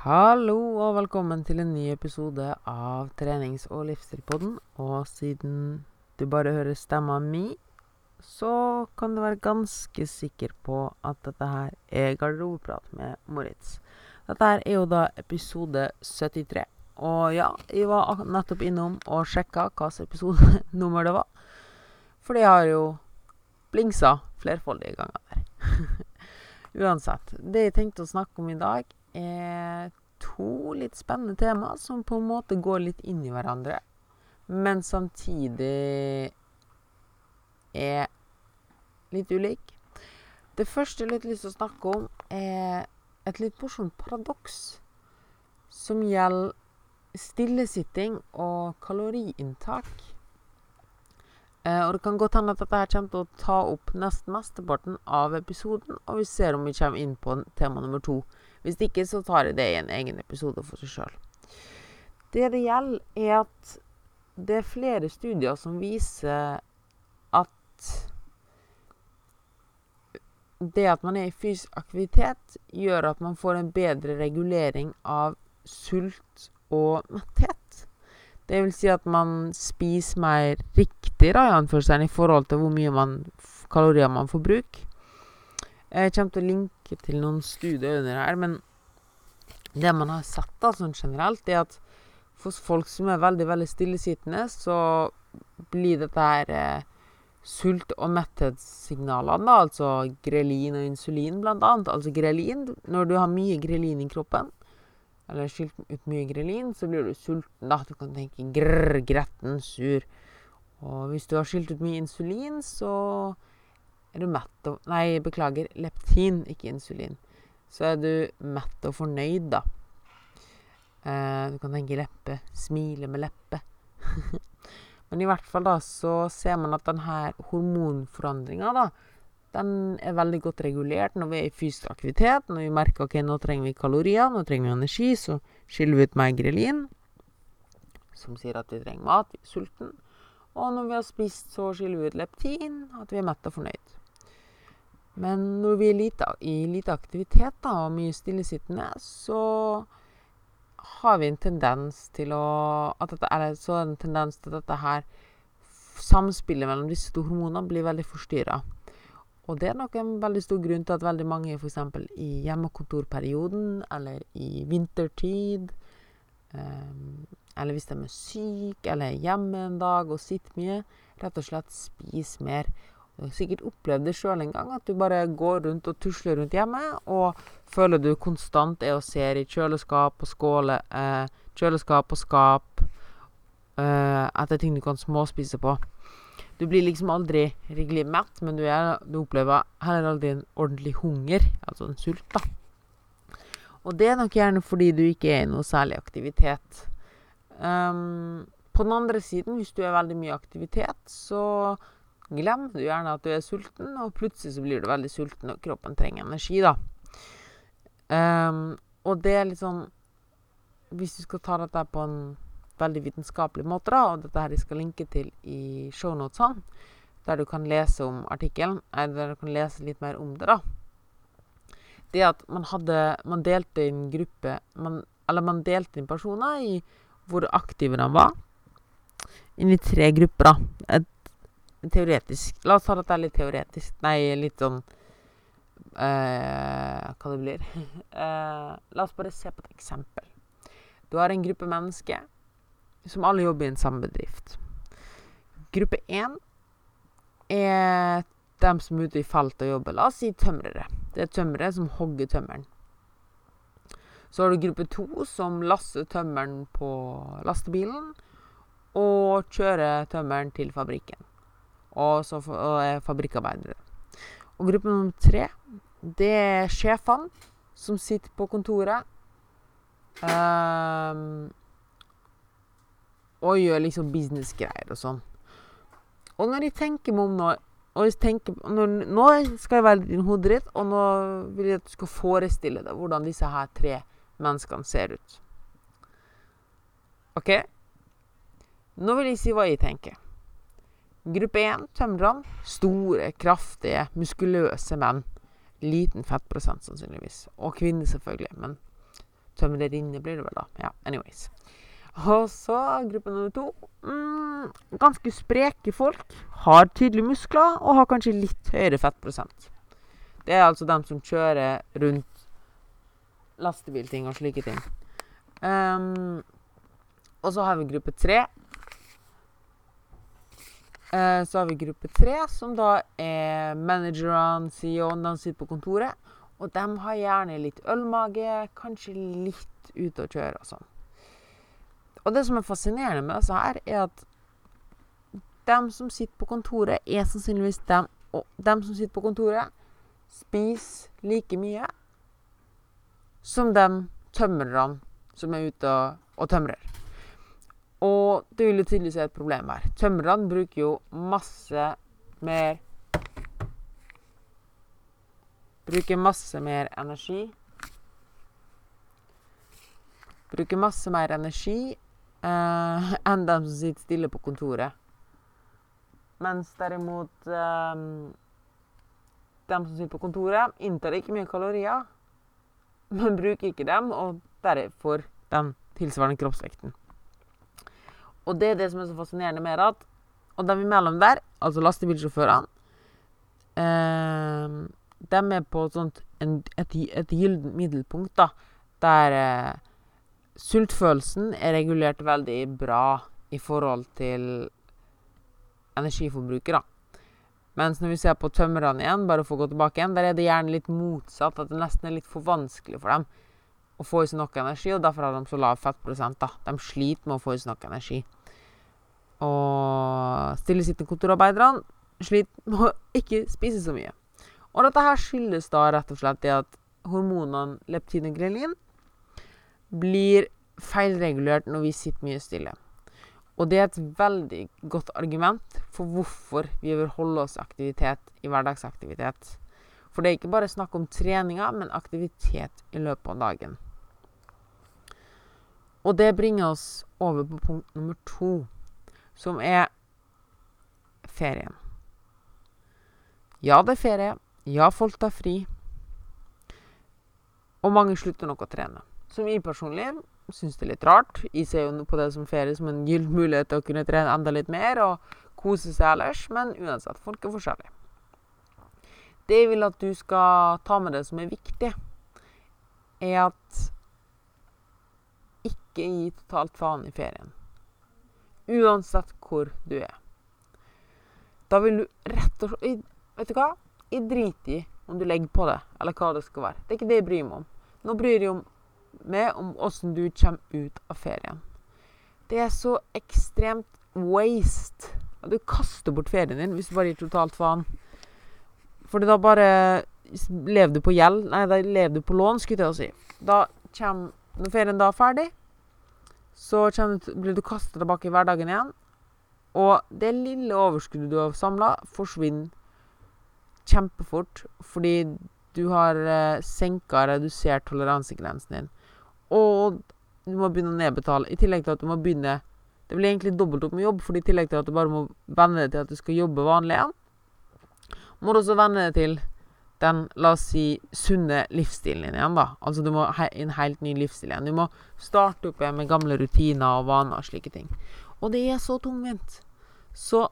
Hallo og velkommen til en ny episode av trenings- og livsstilpodden. Og siden du bare hører stemma mi, så kan du være ganske sikker på at dette her er garderobeprat med Moritz. Dette her er jo da episode 73. Og ja, jeg var nettopp innom og sjekka hvilket episodenummer det var. For de har jo blingsa flerfoldige ganger der. Uansett. Det jeg tenkte å snakke om i dag, er to litt spennende tema som på en måte går litt inn i hverandre, men samtidig er litt ulik. Det første jeg har lyst til å snakke om, er et litt morsomt paradoks som gjelder stillesitting og kaloriinntak. Eh, og det kan godt hende at dette her kommer til å ta opp nesten mesteparten av episoden, og vi ser om vi kommer inn på tema nummer to. Hvis ikke, så tar jeg det i en egen episode for seg sjøl. Det det gjelder, er at det er flere studier som viser at det at man er i fysisk aktivitet, gjør at man får en bedre regulering av sult og metthet. Det vil si at man spiser mer riktig da, i forhold til hvor mye man, kalorier man får bruke. Jeg kommer til å linke til noen studier under her, men det man har sett da, sånn generelt, er at for folk som er veldig veldig stillesittende, så blir dette her eh, sult- og metthetssignalene, da, altså grelin og insulin annet. Altså grelin, når du har mye grelin i kroppen, eller skylt ut mye grelin, så blir du sulten, da. Du kan tenke grrr, gretten, sur. Og hvis du har skylt ut mye insulin, så og Nei, beklager, leptin, ikke insulin. Så er du mett og fornøyd, da. Eh, du kan tenke leppe. Smile med leppe. Men i hvert fall da så ser man at denne hormonforandringa, da, den er veldig godt regulert når vi er i fysisk aktivitet. Når vi merker ok, nå trenger vi kalorier, nå trenger vi energi, så skiller vi ut mer grelin, som sier at vi trenger mat, vi er sulten. Og når vi har spist, så skiller vi ut leptin, at vi er mett og fornøyd. Men når vi er lite, i lite aktivitet da, og mye stillesittende, så har vi en tendens til å at dette, Eller så er det en tendens til at dette her samspillet mellom disse to hormonene blir veldig forstyrra. Og det er nok en veldig stor grunn til at veldig mange f.eks. i hjemmekontorperioden, eller i vintertid, um, eller hvis de er syke, eller er hjemme en dag og sitter mye, rett og slett spiser mer. Sikkert opplevd det sjøl en gang, at du bare går rundt og tusler rundt hjemme, og føler du konstant er og ser i kjøleskap og skåle, eh, kjøleskap og skap, eh, etter ting du kan småspise på. Du blir liksom aldri riktig mett, men du, er, du opplever heller aldri en ordentlig hunger, altså en sult, da. Og det er nok gjerne fordi du ikke er i noe særlig aktivitet. Um, på den andre siden, hvis du er veldig mye aktivitet, så glemmer du gjerne at du er sulten, og plutselig så blir du veldig sulten, og kroppen trenger energi, da. Um, og det er litt sånn Hvis du skal ta dette på en veldig vitenskapelig måte, da, og dette her jeg skal linke til i shownotesene, der du kan lese om artikkelen, der du kan lese litt mer om det, da. Det at man hadde Man delte inn gruppe man, Eller man delte inn personer i hvor aktive de var, inn i tre grupper, da. Et teoretisk La oss ta dette litt teoretisk. Nei, litt sånn eh, Hva det blir. eh, la oss bare se på et eksempel. Du har en gruppe mennesker som alle jobber i en samme bedrift. Gruppe én er dem som er ute i felt og jobber. La oss si tømrere. Det er tømrere som hogger tømmeren. Så har du gruppe to som lasser tømmeren på lastebilen og kjører tømmeren til fabrikken. Og så og er fabrikkarbeidere. Og gruppe nummer tre, det er sjefene som sitter på kontoret. Um, og gjør liksom businessgreier og sånn. Og når jeg tenker meg om nå og tenker, når, Nå skal jeg være i hodet ditt, og nå vil jeg at du skal forestille deg hvordan disse her tre menneskene ser ut. OK? Nå vil jeg si hva jeg tenker. Gruppe 1, tømrerne. Store, kraftige, muskuløse menn. Liten fettprosent, sannsynligvis. Og kvinner, selvfølgelig. Men Tømrerinne blir det vel, da. Ja, anyways. Og så gruppe nummer to. Mm, ganske spreke folk. Har tydelige muskler og har kanskje litt høyere fettprosent. Det er altså dem som kjører rundt lastebilting og slike ting. Um, og så har vi gruppe tre. Uh, så har vi gruppe tre, som da er managerne, CEO-en, de sitter på kontoret. Og de har gjerne litt ølmage, kanskje litt ute å kjøre og sånn. Og det som er fascinerende med disse her, er at de som sitter på kontoret, er sannsynligvis dem Og dem som sitter på kontoret, spiser like mye som de tømrerne som er ute og, og tømrer. Og det vil jo tydeligvis være et problem her. Tømrerne bruker jo masse mer Bruker masse mer energi. Bruker masse mer energi eh, enn dem som sitter stille på kontoret. Mens derimot eh, dem som sitter på kontoret, inntar ikke mye kalorier, men bruker ikke dem, og derfor den tilsvarende kroppsvekten. Og det er det som er så fascinerende med at Og dem imellom der, altså lastebilsjåførene eh, De er på sånt en, et, et gyllent middelpunkt, da, der eh, sultfølelsen er regulert veldig bra i forhold til energiforbruket, da. Mens når vi ser på tømrerne igjen, bare for å gå tilbake igjen, der er det gjerne litt motsatt. At det nesten er litt for vanskelig for dem å få i seg nok energi, og derfor har de så lav fettprosent. da. De sliter med å få i seg nok energi. Og stillesittende kontorarbeiderne sliter med å ikke spise så mye. Og dette her skyldes da rett og slett det at hormonene leptin og grelin blir feilregulert når vi sitter mye stille. Og det er et veldig godt argument for hvorfor vi vil holde oss aktivitet i hverdagsaktivitet. For det er ikke bare snakk om treninga, men aktivitet i løpet av dagen. Og det bringer oss over på punkt nummer to, som er ferien. Ja, det er ferie. Ja, folk tar fri. Og mange slutter nok å trene. Som jeg personlig syns det er litt rart. Jeg ser jo på det som ferie som en gyllen mulighet til å kunne trene enda litt mer og kose seg ellers, men uansett, folk er forskjellige. Det jeg vil at du skal ta med deg som er viktig, er at ikke gi totalt faen i ferien. Uansett hvor du er. Da vil du rett og slett Vet du hva? Jeg driter i om du legger på det, eller hva det skal være. Det er ikke det jeg bryr meg om. Nå bryr jeg meg om åssen du kommer ut av ferien. Det er så ekstremt waste. Du kaster bort ferien din hvis du bare gir totalt faen. For da bare lever du på gjeld Nei, da lever du på lån, skulle jeg til å si. Da kommer Når ferien da er ferdig, så du, blir du kasta tilbake i hverdagen igjen. Og det lille overskuddet du har samla, forsvinner kjempefort fordi du har eh, senka, redusert toleransegrensen din. Og du må begynne å nedbetale. I tillegg til at du må begynne Det blir egentlig dobbelt opp med jobb, for i tillegg til at du bare må venne deg til at du skal jobbe vanlig igjen, må du også venne deg til den, la oss si, sunne livsstilen din igjen, da. Altså du må ha en helt ny livsstil igjen. Du må starte opp igjen med gamle rutiner og vaner og slike ting. Og det er så tungvint. Så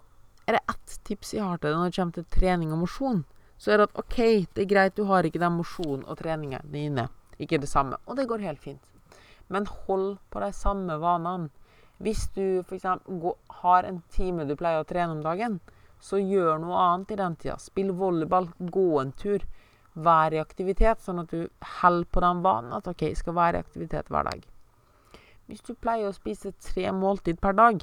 er det ett tips jeg har til deg når det kommer til trening og mosjon. Så er det at OK, det er greit, du har ikke den mosjonen og treningen dine ikke det samme. Og det går helt fint. Men hold på de samme vanene. Hvis du f.eks. har en time du pleier å trene om dagen, så gjør noe annet i den tida. Spill volleyball, gå en tur. Vær i aktivitet, sånn at du holder på den vanen at OK, skal være i aktivitet hver dag. Hvis du pleier å spise tre måltid per dag,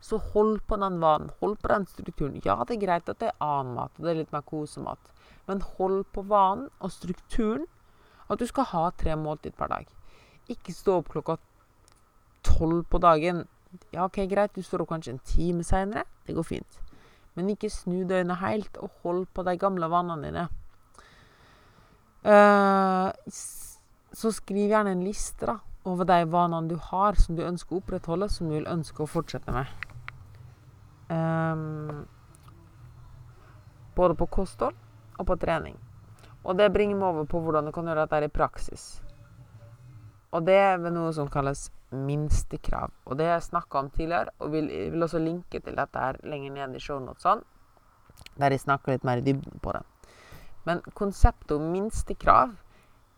så hold på den vanen. Hold på den strukturen. Ja, det er greit at det er annen mat, og det er litt mer kosemat, men hold på vanen og strukturen at du skal ha tre måltid per dag. Ikke stå opp klokka tolv på dagen. Ja, OK, greit, du står opp kanskje en time seinere. Det går fint. Men ikke snu døgnet helt, og hold på de gamle vanene dine. Uh, så skriv gjerne en liste da, over de vanene du har, som du ønsker å opprettholde, som du vil ønske å fortsette med. Um, både på kosthold og på trening. Og det bringer meg over på hvordan du kan gjøre dette i praksis. Og det er noe som kalles minstekrav. Og det har jeg snakka om tidligere, og vil, vil, også linke til dette her lenger ned i shownotene, der jeg snakker litt mer i dybden på det. Men konseptet om minstekrav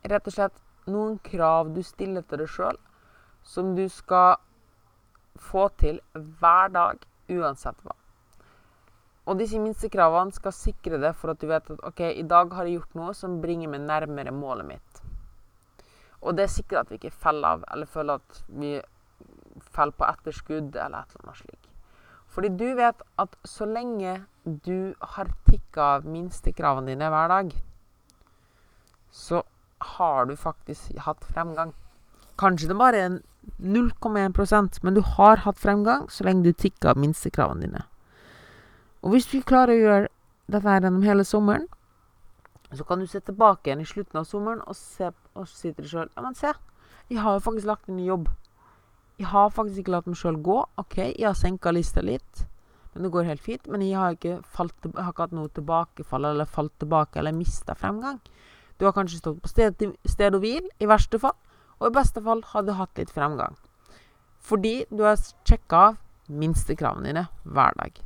er rett og slett noen krav du stiller til deg sjøl, som du skal få til hver dag, uansett hva. Og disse minstekravene skal sikre deg for at du vet at OK, i dag har jeg gjort noe som bringer meg nærmere målet mitt. Og det er sikkert at vi ikke faller av, eller føler at vi faller på etterskudd, eller et eller annet slik. Fordi du vet at så lenge du har tikka av minstekravene dine hver dag, så har du faktisk hatt fremgang. Kanskje det bare er 0,1% men du har hatt fremgang så lenge du tikker av minstekravene dine. Og hvis du klarer å gjøre dette gjennom hele sommeren, så kan du se tilbake igjen i slutten av sommeren og, se, og si til deg sjøl Ja, men se, jeg har jo faktisk lagt en ny jobb. Jeg har faktisk ikke latt meg sjøl gå. OK, jeg har senka lista litt, men det går helt fint. Men jeg har ikke, falt, har ikke hatt noe tilbakefall eller falt tilbake eller mista fremgang. Du har kanskje stått på sted, sted og hvil, i verste fall, og i beste fall har du hatt litt fremgang. Fordi du har sjekka av minstekravene dine hver dag.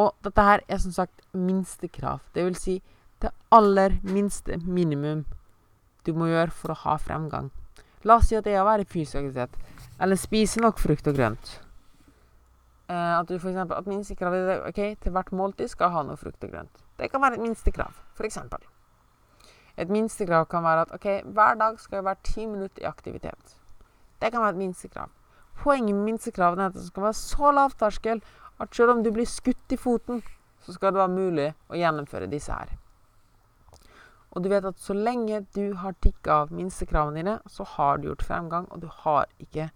Og dette her er som sagt minstekrav. Det vil si det aller minste minimum du må gjøre for å ha fremgang. La oss si at det er å være fysisk aktivitet, eller spise nok frukt og grønt. Eh, at du for eksempel, at minstekravet er ok, til hvert måltid skal ha noe frukt og grønt. Det kan være et minstekrav, f.eks. Et minstekrav kan være at ok, hver dag skal jeg være ti minutter i aktivitet. Det kan være et minstekrav. Poenget med minstekravene er at det skal være så lavterskel at selv om du blir skutt i foten, så skal det være mulig å gjennomføre disse her. Og du vet at så lenge du har tikka av minstekravene dine, så har du gjort fremgang, og du har ikke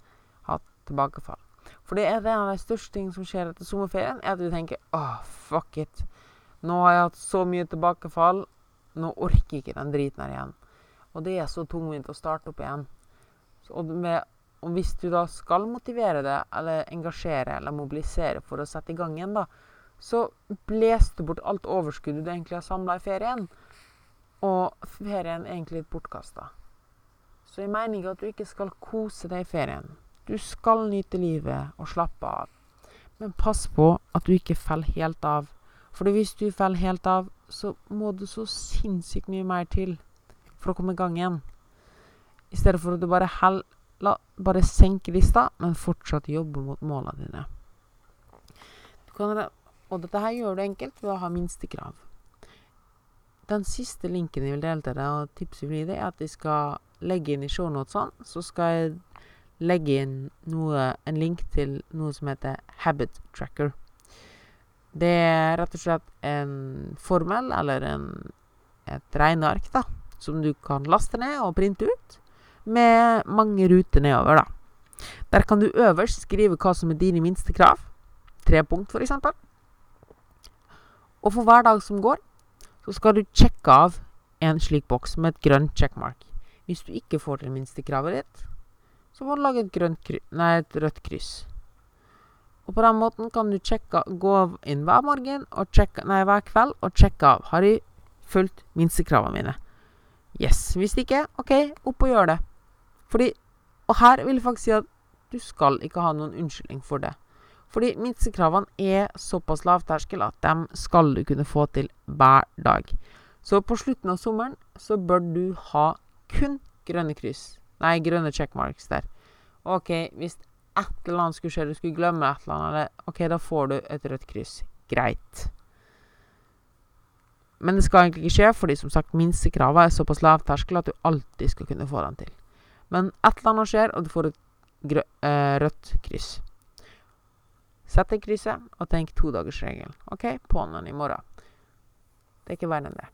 hatt tilbakefall. For det er en av de største tingene som skjer etter sommerferien, er at du tenker åh, fuck it. Nå har jeg hatt så mye tilbakefall. Nå orker jeg ikke den driten her igjen. Og det er så tungvint å starte opp igjen. og med og hvis du da skal motivere det, eller engasjere eller mobilisere for å sette i gang igjen, da, så bles du bort alt overskuddet du egentlig har samla i ferien. Og ferien er egentlig litt bortkasta. Så jeg mener ikke at du ikke skal kose deg i ferien. Du skal nyte livet og slappe av. Men pass på at du ikke faller helt av. For hvis du faller helt av, så må det så sinnssykt mye mer til for å komme i gang igjen. I stedet for at du bare heller La bare senker lista, men fortsatt jobber mot målene dine. og dette her gjør du enkelt ved å ha minstekrav. Den siste linken jeg vil dele til deg, og tipset gi deg, er at jeg skal legge inn i shownotesene, så skal jeg legge inn noe, en link til noe som heter Habit Tracker. Det er rett og slett en formel, eller en, et regneark, da, som du kan laste ned og printe ut med mange ruter nedover, da. Der kan du øverst skrive hva som er dine minste krav. Tre punkt, f.eks. Og for hver dag som går, så skal du sjekke av en slik boks med et grønt checkmark. Hvis du ikke får til minstekravet ditt, så må du lage et, nei, et rødt kryss. Og på den måten kan du sjekke, gå inn hver morgen og sjekke, nei, hver kveld og sjekke av. Har de fulgt minstekravene mine? Yes. Hvis ikke, OK, opp og gjør det. Fordi Og her vil jeg faktisk si at du skal ikke ha noen unnskyldning for det. Fordi minstekravene er såpass lavterskel at dem skal du kunne få til hver dag. Så på slutten av sommeren så bør du ha kun grønne kryss. Nei, grønne checkmarks der. OK, hvis et eller annet skulle skje, du skulle glemme et eller annet, OK, da får du et rødt kryss. Greit. Men det skal egentlig ikke skje, fordi som sagt, minstekravene er såpass lavterskel at du alltid skal kunne få dem til. Men et eller annet skjer, og du får et eh, rødt kryss. Sett en krysset, og tenk todagersregelen. OK, på'n i morgen. Det er ikke verre enn det.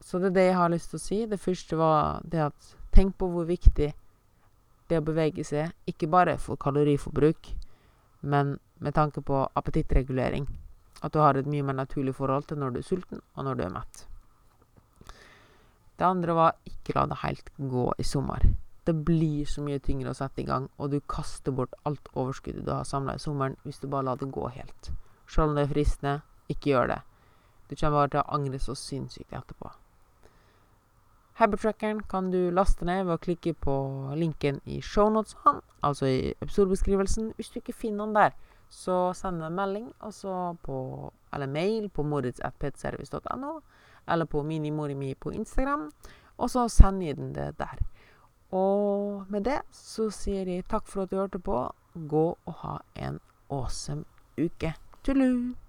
Så det er det jeg har lyst til å si. Det første var det at tenk på hvor viktig det å bevege seg ikke bare for kaloriforbruk, men med tanke på appetittregulering. At du har et mye mer naturlig forhold til når du er sulten, og når du er mett. Det andre var ikke la det helt gå i sommer. Det blir så mye tyngre å sette i gang, og du kaster bort alt overskuddet du har samla i sommeren, hvis du bare lar det gå helt. Selv om det er fristende, ikke gjør det. Du kommer bare til å angre så sinnssykt etterpå. Habit-trackeren kan du laste ned ved å klikke på linken i shownotesene, altså i episodebeskrivelsen. Hvis du ikke finner den der, så send en melding, på, eller mail på moritz.ptservice.no, eller på minimorimi på Instagram, og så sender jeg den det der. Og med det så sier jeg takk for at du hørte på. Gå og ha en awesome uke. Tullu!